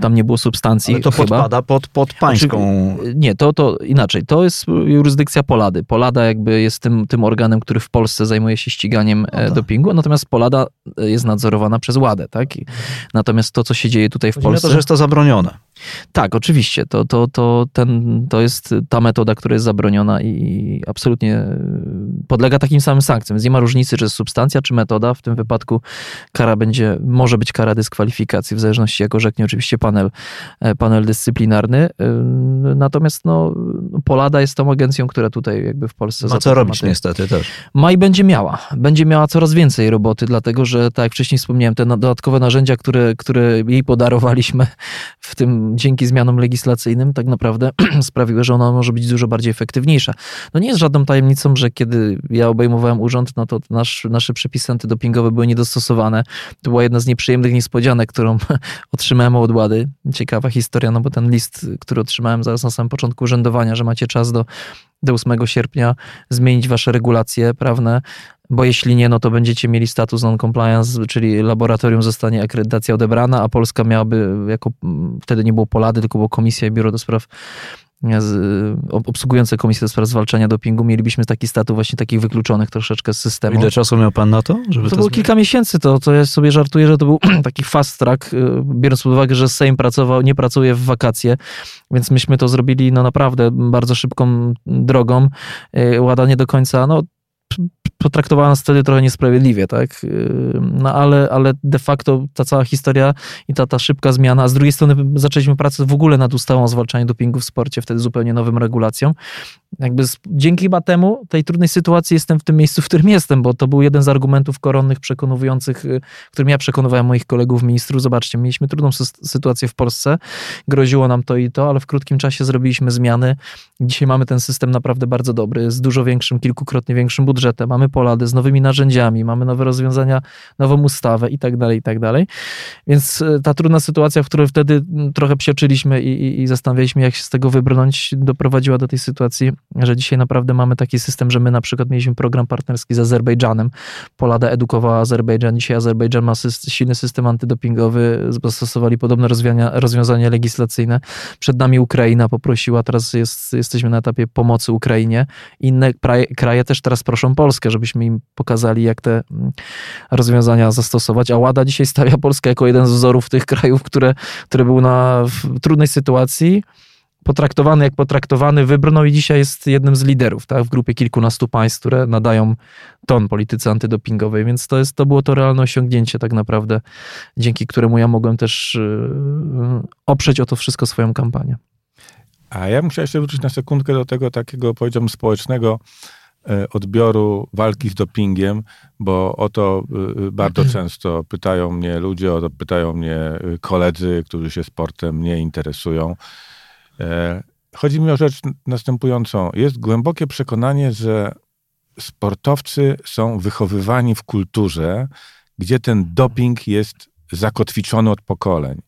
tam nie było substancji. Ale to chyba. podpada pod, pod pańską... Nie, to, to inaczej. To jest jurysdykcja Polady. Polada jakby jest tym, tym organem, który w Polsce zajmuje się ściganiem no tak. dopingu, natomiast natomiast Polada jest nadzorowana przez Ładę, tak? Natomiast to, co się dzieje tutaj w Chodzi Polsce... to, że jest to zabronione. Tak, oczywiście. To, to, to, ten, to jest ta metoda, która jest zabroniona i absolutnie e, podlega takim samym sankcjom. Więc nie ma różnicy, czy jest substancja, czy metoda. W tym wypadku kara będzie, może być kara dyskwalifikacji, w zależności jak orzeknie oczywiście panel, e, panel dyscyplinarny. E, natomiast no, Polada jest tą agencją, która tutaj jakby w Polsce... Ma co robić niestety też. Ma i będzie miała. Będzie miała coraz więcej roboty, dlatego że, tak jak wcześniej wspomniałem, te dodatkowe narzędzia, które, które jej podarowaliśmy w tym dzięki zmianom legislacyjnym tak naprawdę sprawiły, że ona może być dużo bardziej efektywniejsza. No nie jest żadną tajemnicą, że kiedy ja obejmowałem urząd, no to nasz, nasze przepisy antydopingowe były niedostosowane. To była jedna z nieprzyjemnych niespodzianek, którą otrzymałem od Łady. Ciekawa historia, no bo ten list, który otrzymałem zaraz na samym początku urzędowania, że macie czas do do 8 sierpnia zmienić wasze regulacje prawne, bo jeśli nie, no to będziecie mieli status non-compliance, czyli laboratorium zostanie akredytacja odebrana, a Polska miałaby, jako wtedy nie było Polady, tylko było Komisja i Biuro do Spraw obsługujące Komisję do Spraw Zwalczania Dopingu, mielibyśmy taki status właśnie takich wykluczonych troszeczkę z systemu. Ile czasu miał pan na to? Żeby to, to było kilka miesięcy, to, to ja sobie żartuję, że to był taki fast track, y, biorąc pod uwagę, że Sejm pracował, nie pracuje w wakacje, więc myśmy to zrobili no naprawdę bardzo szybką drogą. Y, Łada nie do końca, no potraktowała nas wtedy trochę niesprawiedliwie, tak? Yy, no ale, ale de facto ta cała historia i ta, ta szybka zmiana, a z drugiej strony zaczęliśmy pracę w ogóle nad ustawą o zwalczaniu dopingu w sporcie, wtedy zupełnie nowym regulacją. Jakby z, dzięki chyba temu, tej trudnej sytuacji jestem w tym miejscu, w którym jestem, bo to był jeden z argumentów koronnych przekonujących, y, którym ja przekonywałem moich kolegów ministrów. Zobaczcie, mieliśmy trudną sytuację w Polsce, groziło nam to i to, ale w krótkim czasie zrobiliśmy zmiany. Dzisiaj mamy ten system naprawdę bardzo dobry, z dużo większym, kilkukrotnie większym budżetem. Mamy Polady z nowymi narzędziami, mamy nowe rozwiązania, nową ustawę i tak dalej, i tak dalej. Więc e, ta trudna sytuacja, w której wtedy trochę psioczyliśmy i, i, i zastanawialiśmy, jak się z tego wybrnąć, doprowadziła do tej sytuacji, że dzisiaj naprawdę mamy taki system, że my na przykład mieliśmy program partnerski z Azerbejdżanem. Polada edukowała Azerbejdżan. Dzisiaj Azerbejdżan ma system, silny system antydopingowy, zastosowali podobne rozwiązania, rozwiązania legislacyjne. Przed nami Ukraina poprosiła, teraz jest, jesteśmy na etapie pomocy Ukrainie. Inne kraje też teraz proszą Polskę, żeby żebyśmy im pokazali, jak te mm, rozwiązania zastosować. A WADA dzisiaj stawia Polskę jako jeden z wzorów tych krajów, które, które były na trudnej sytuacji potraktowany jak potraktowany, wybrnął i dzisiaj jest jednym z liderów tak, w grupie kilkunastu państw, które nadają ton polityce antydopingowej, więc to, jest, to było to realne osiągnięcie tak naprawdę, dzięki któremu ja mogłem też yy, oprzeć o to wszystko swoją kampanię. A ja bym chciał jeszcze wrócić na sekundkę do tego takiego, powiedziałbym, społecznego odbioru walki z dopingiem, bo o to e, bardzo mhm. często pytają mnie ludzie, o to pytają mnie e, koledzy, którzy się sportem nie interesują. Chodzi mi o rzecz następującą. Jest głębokie przekonanie, że sportowcy są wychowywani w kulturze, gdzie ten doping jest zakotwiczony od pokoleń.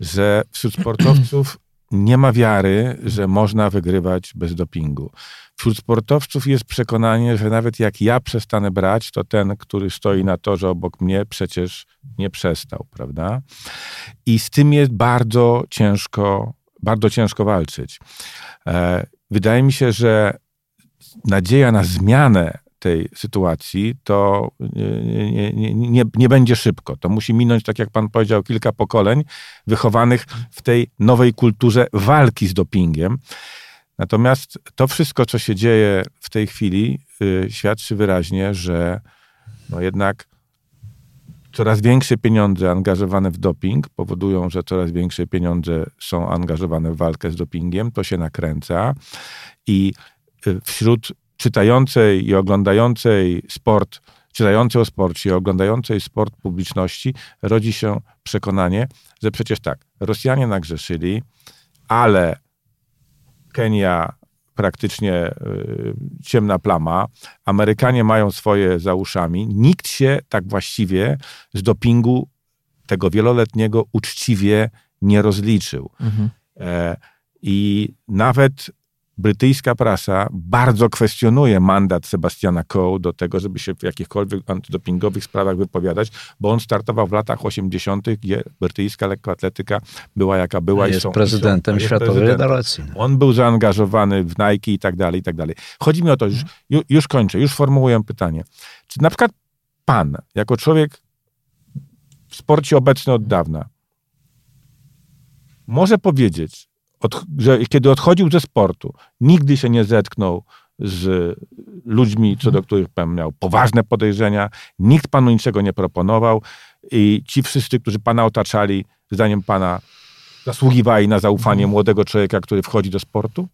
Że wśród sportowców nie ma wiary, że można wygrywać bez dopingu. Wśród sportowców jest przekonanie, że nawet jak ja przestanę brać, to ten, który stoi na torze obok mnie, przecież nie przestał, prawda? I z tym jest bardzo ciężko, bardzo ciężko walczyć. E, wydaje mi się, że nadzieja na zmianę tej sytuacji, to nie, nie, nie, nie, będzie szybko. To musi minąć, tak jak pan powiedział, kilka pokoleń wychowanych w tej nowej kulturze walki z dopingiem. Natomiast to wszystko, co się dzieje w tej chwili, yy, świadczy wyraźnie, że no jednak coraz większe pieniądze angażowane w doping powodują, że coraz większe pieniądze są angażowane w walkę z dopingiem. To się nakręca i y, wśród czytającej i oglądającej sport, czytającej o sporcie i oglądającej sport publiczności rodzi się przekonanie, że przecież tak, Rosjanie nagrzeszyli, ale Kenia praktycznie y, ciemna plama. Amerykanie mają swoje za uszami. Nikt się tak właściwie z dopingu tego wieloletniego uczciwie nie rozliczył. Mhm. E, I nawet brytyjska prasa bardzo kwestionuje mandat Sebastiana Coe do tego, żeby się w jakichkolwiek antydopingowych sprawach wypowiadać, bo on startował w latach 80., gdzie brytyjska lekkoatletyka była jaka była. Jest są, prezydentem są, Światowej Federacji. On był zaangażowany w Nike i tak dalej, i tak dalej. Chodzi mi o to, już, już kończę, już formułuję pytanie. Czy na przykład pan, jako człowiek w sporcie obecny od dawna, może powiedzieć, od, że kiedy odchodził ze sportu, nigdy się nie zetknął z ludźmi, co do których pan miał poważne podejrzenia, nikt panu niczego nie proponował i ci wszyscy, którzy pana otaczali, zdaniem pana zasługiwali na zaufanie młodego człowieka, który wchodzi do sportu?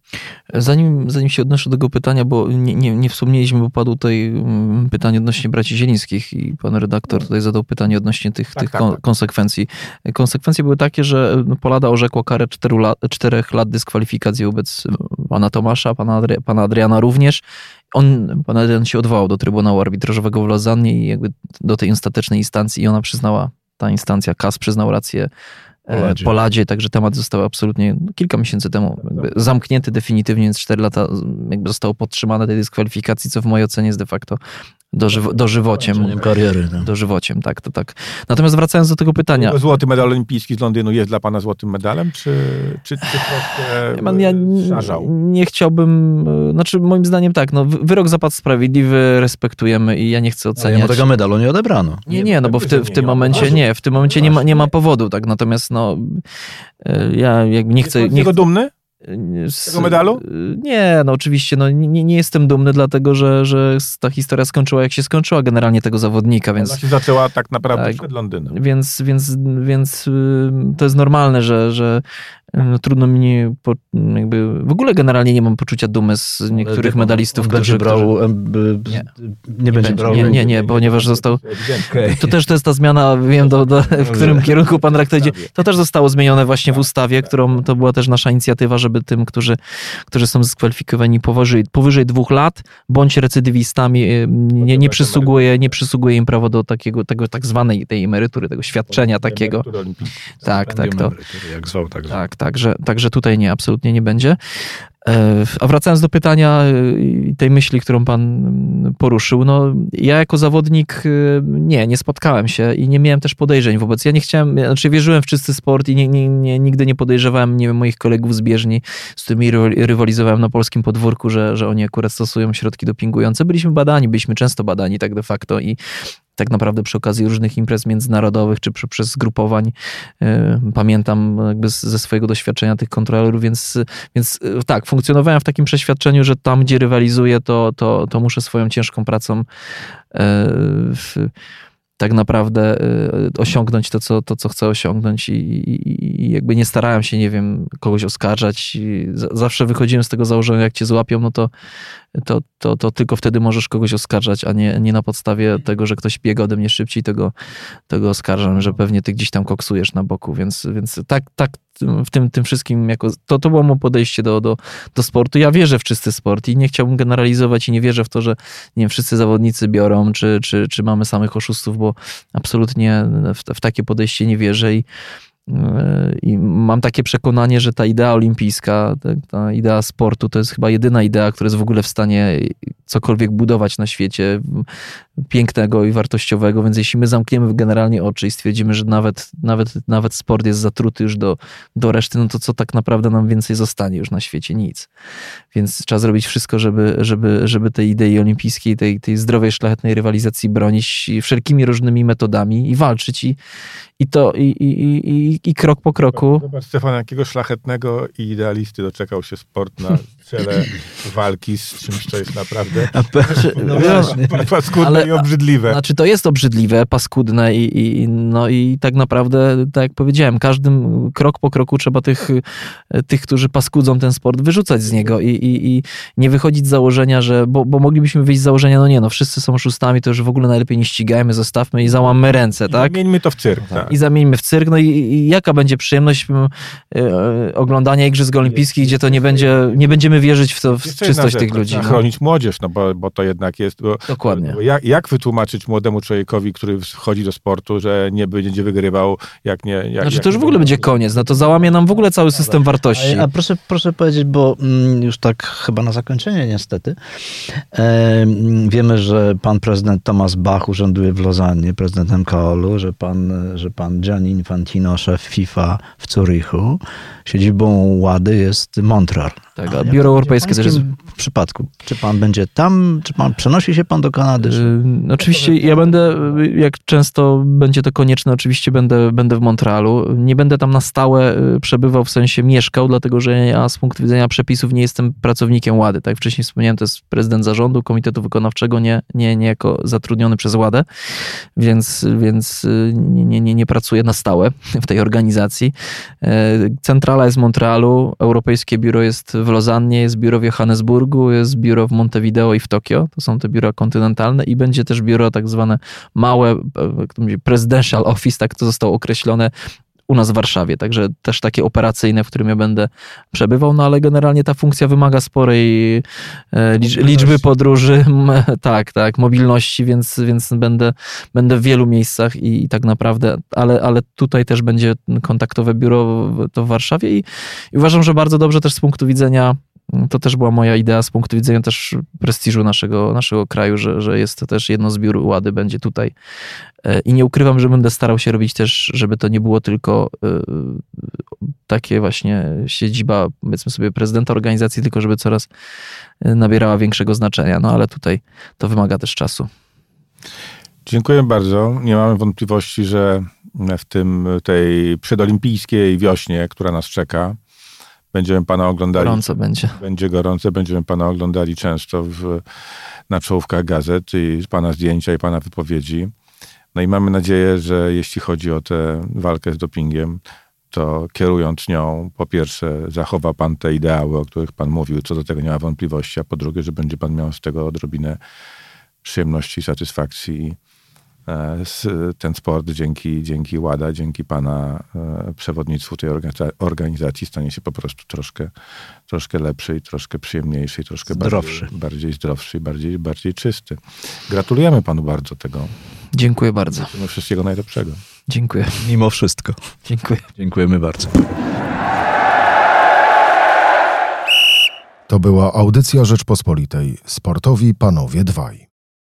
Zanim, zanim się odnoszę do tego pytania, bo nie, nie, nie wspomnieliśmy, bo padło tutaj mm, pytanie odnośnie braci Zielińskich i pan redaktor tutaj zadał pytanie odnośnie tych, Tak, tych tak, kon, tak. konsekwencji. Konsekwencje były takie, że no, Polada orzekła karę czteru lat, czterech lat dyskwalifikacji wobec pana Tomasza, pana, Adri, pana Adriana również. On, pan Adrian się odwołał do Trybunału Arbitrażowego w Lozannie i jakby do tej ostatecznej instancji i ona przyznała, ta instancja, KAS przyznał rację Poladzie. Poladzie, także temat został absolutnie kilka miesięcy temu jakby zamknięty definitywnie, więc 4 lata jakby zostało podtrzymane tej dyskwalifikacji, co w mojej ocenie jest de facto dożywo, dożywociem. Zakończeniem kariery. Tak. Dożywociem, tak, to tak. Natomiast wracając do tego pytania. Złoty medal olimpijski z Londynu jest dla pana złotym medalem, czy, czy, czy troszkę Man, ja szarzał? nie chciałbym, e, znaczy moim zdaniem tak, no, wy- wyrok zapadł sprawiedliwy, respektujemy i ja nie chcę Ale oceniać. jemu tego medalu nie odebrano. Nie, nie, no bo w, Nie, ty, nie, w nie tym momencie nie, w tym momencie nie ma, nie ma powodu, tak, natomiast no e, ja jakby nie chcę... Pan Nie, tego dumny? Z tego medalu? Nie, no oczywiście, no nie, nie jestem dumny, dlatego że, że ta historia skończyła jak się skończyła generalnie tego zawodnika, Ona więc... się zaczęła tak naprawdę Tak. przed Londynem. Więc, więc, więc y, to jest normalne, że, że no, trudno mi nie, po, jakby w ogóle generalnie nie mam poczucia dumy z niektórych On- medalistów, on którzy, będzie brał, którzy, by- Nie. nie, będzie brał. nie, nie, nie, ponieważ został, to też to jest ta zmiana, wiem do, do, w którym kierunku pan rektor idzie. To też zostało zmienione właśnie w ustawie, którą to była też nasza inicjatywa, żeby tym, którzy, którzy są dyskwalifikowani powyżej, powyżej dwóch lat, bądź recydywistami, y, nie, nie przysługuje, nie przysługuje im prawo do takiego, tego tak zwanej tej emerytury, tego świadczenia takiego. Tak, tak, to, Jak zwał, tak zwał. tak, także, także tutaj nie, absolutnie nie będzie. E, A wracając do pytania e, i tej myśli, którą pan mm, poruszył, no ja jako zawodnik e, nie, nie spotkałem się i nie miałem też podejrzeń wobec. Ja nie chciałem, znaczy wierzyłem w czysty sport i nie, nie, nie, nigdy nie podejrzewałem, nie wiem, moich kolegów z bieżni, z którymi rywal- rywalizowałem na polskim podwórku, że, że oni akurat stosują środki dopingujące. Byliśmy badani, byliśmy często badani tak de facto i tak naprawdę przy okazji różnych imprez międzynarodowych czy przy, przez zgrupowań e, pamiętam jakby ze swojego doświadczenia tych kontrolerów, więc, więc e, tak, funkcjonowałem w takim przeświadczeniu, że tam, gdzie rywalizuję, to, to, to muszę swoją ciężką pracą e, w, tak naprawdę osiągnąć to, co, to, co chcę osiągnąć i, i, i jakby nie starałem się, nie wiem, kogoś oskarżać. Zawsze wychodziłem z tego założenia, jak cię złapią, no to, to, to, to tylko wtedy możesz kogoś oskarżać, a nie, nie na podstawie tego, że ktoś biega ode mnie szybciej, tego, tego oskarżam, że pewnie ty gdzieś tam koksujesz na boku, więc, więc tak, tak w tym, tym wszystkim jako, to, to było moje podejście do, do, do sportu. Ja wierzę w czysty sport i nie chciałbym generalizować i nie wierzę w to, że nie wiem, wszyscy zawodnicy biorą, czy, czy, czy mamy samych oszustów, bo absolutnie w, w takie podejście nie wierzę i i mam takie przekonanie, że ta idea olimpijska, ta, idea sportu to jest chyba jedyna idea, która jest w ogóle w stanie cokolwiek budować na świecie pięknego i wartościowego, więc jeśli my zamkniemy generalnie oczy i stwierdzimy, że nawet, nawet, nawet sport jest zatruty już do, do reszty, no to co tak naprawdę nam więcej zostanie już na świecie? Nic. Więc trzeba zrobić wszystko, żeby, żeby, żeby tej idei olimpijskiej, tej, tej zdrowej, szlachetnej rywalizacji bronić wszelkimi różnymi metodami i walczyć i, i to i, i, i, i krok po kroku. Zobacz, Stefan, jakiego szlachetnego i idealisty doczekał się sport na czele walki z czymś, co jest naprawdę No Ja- właśnie. paskudne Ale- i obrzydliwe. Znaczy to jest obrzydliwe, paskudne i, i, no i tak naprawdę, tak jak powiedziałem, każdym krok po kroku trzeba tych, tych którzy paskudzą ten sport, wyrzucać z niego i, i, i nie wychodzić z założenia, że, bo, bo moglibyśmy wyjść z założenia, no nie, no wszyscy są oszustami, to już w ogóle najlepiej nie ścigajmy, zostawmy i załammy ręce, tak? Zmieńmy to w cyrk. Tak. I zamieńmy w cyrk. No i, i jaka będzie przyjemność m, e, oglądania Igrzysk Olimpijskich, gdzie to nie będzie, nie będziemy wierzyć w, to, w czystość tych no, ludzi. Trzeba No. chronić młodzież, no bo, bo to jednak jest... Bo, Dokładnie. bo jak, jak wytłumaczyć młodemu człowiekowi, który wchodzi do sportu, że nie będzie wygrywał, jak nie... Jak, Znaczy jak to już w ogóle będzie koniec, no to załamie nam w ogóle cały system wartości. A, a proszę, proszę powiedzieć, bo mm, już tak chyba na zakończenie niestety, e, wiemy, że pan prezydent Thomas Bach urzęduje w Lozannie, prezydent MKOL-u, że pan, że pan Gianni Infantino, szef FIFA w Zurichu, siedzibą Łady jest Montreal. Tak, A a biuro europejskie też w jest pańskim przypadku. Czy pan będzie tam, czy pan przenosi się pan do Kanady? Czy... Yy, Oczywiście ja będę, yy, jak często będzie to konieczne, oczywiście będę, będę w Montrealu. Nie będę tam na stałe yy, przebywał, w sensie mieszkał, dlatego że ja z punktu widzenia przepisów nie jestem pracownikiem WADY. Tak jak wcześniej wspomniałem, to jest prezydent zarządu Komitetu Wykonawczego, nie, nie, nie jako zatrudniony przez WADę, więc, więc yy, nie, nie, nie pracuję na stałe w tej organizacji. Yy, Centrala jest w Montrealu, Europejskie Biuro jest w Lozannie, jest biuro w Johannesburgu, jest biuro w Montevideo i w Tokio. To są te biura kontynentalne i będzie też biuro tak zwane małe, e, presidential office, tak to zostało określone u nas w Warszawie, także też takie operacyjne, w którym ja będę przebywał, no ale generalnie ta funkcja wymaga sporej e, licz, liczby podróży, tak, tak, mobilności, więc, więc będę, będę w wielu miejscach i, i tak naprawdę, ale, ale tutaj też będzie kontaktowe biuro to w Warszawie i, i uważam, że bardzo dobrze też z punktu widzenia to też była moja idea z punktu widzenia też prestiżu naszego, naszego kraju, że, że jest to też jedno z biur Łady będzie tutaj. E, I nie ukrywam, że będę starał się robić też, żeby to nie było tylko e, takie właśnie siedziba, powiedzmy sobie, prezydenta organizacji, tylko żeby coraz nabierała większego znaczenia. No ale tutaj to wymaga też czasu. Dziękuję bardzo. Nie mamy wątpliwości, że w tym tej przedolimpijskiej wiośnie, która nas czeka, będziemy pana oglądali. Gorąco będzie. Będzie gorące, będziemy pana oglądali często w, na czołówkach gazet i pana zdjęcia i pana wypowiedzi. No i mamy nadzieję, że jeśli chodzi o tę walkę z dopingiem, to kierując nią, po pierwsze, zachowa pan te ideały, o których pan mówił, co do tego nie ma wątpliwości, a po drugie, że będzie pan miał z tego odrobinę przyjemności i satysfakcji. E, Ten sport dzięki, dzięki WADA, dzięki pana e, przewodnictwu tej organiza- organizacji stanie się po prostu troszkę, troszkę lepszy i troszkę przyjemniejszy i troszkę Zdrowszy. Bardziej, bardziej zdrowszy i bardziej, bardziej czysty. Gratulujemy panu bardzo tego. Dziękuję bardzo. Życzymy wszystkiego najlepszego. Dziękuję. Mimo wszystko. Dziękuję. Dziękujemy bardzo. To była audycja Rzeczpospolitej. Sportowi panowie dwaj.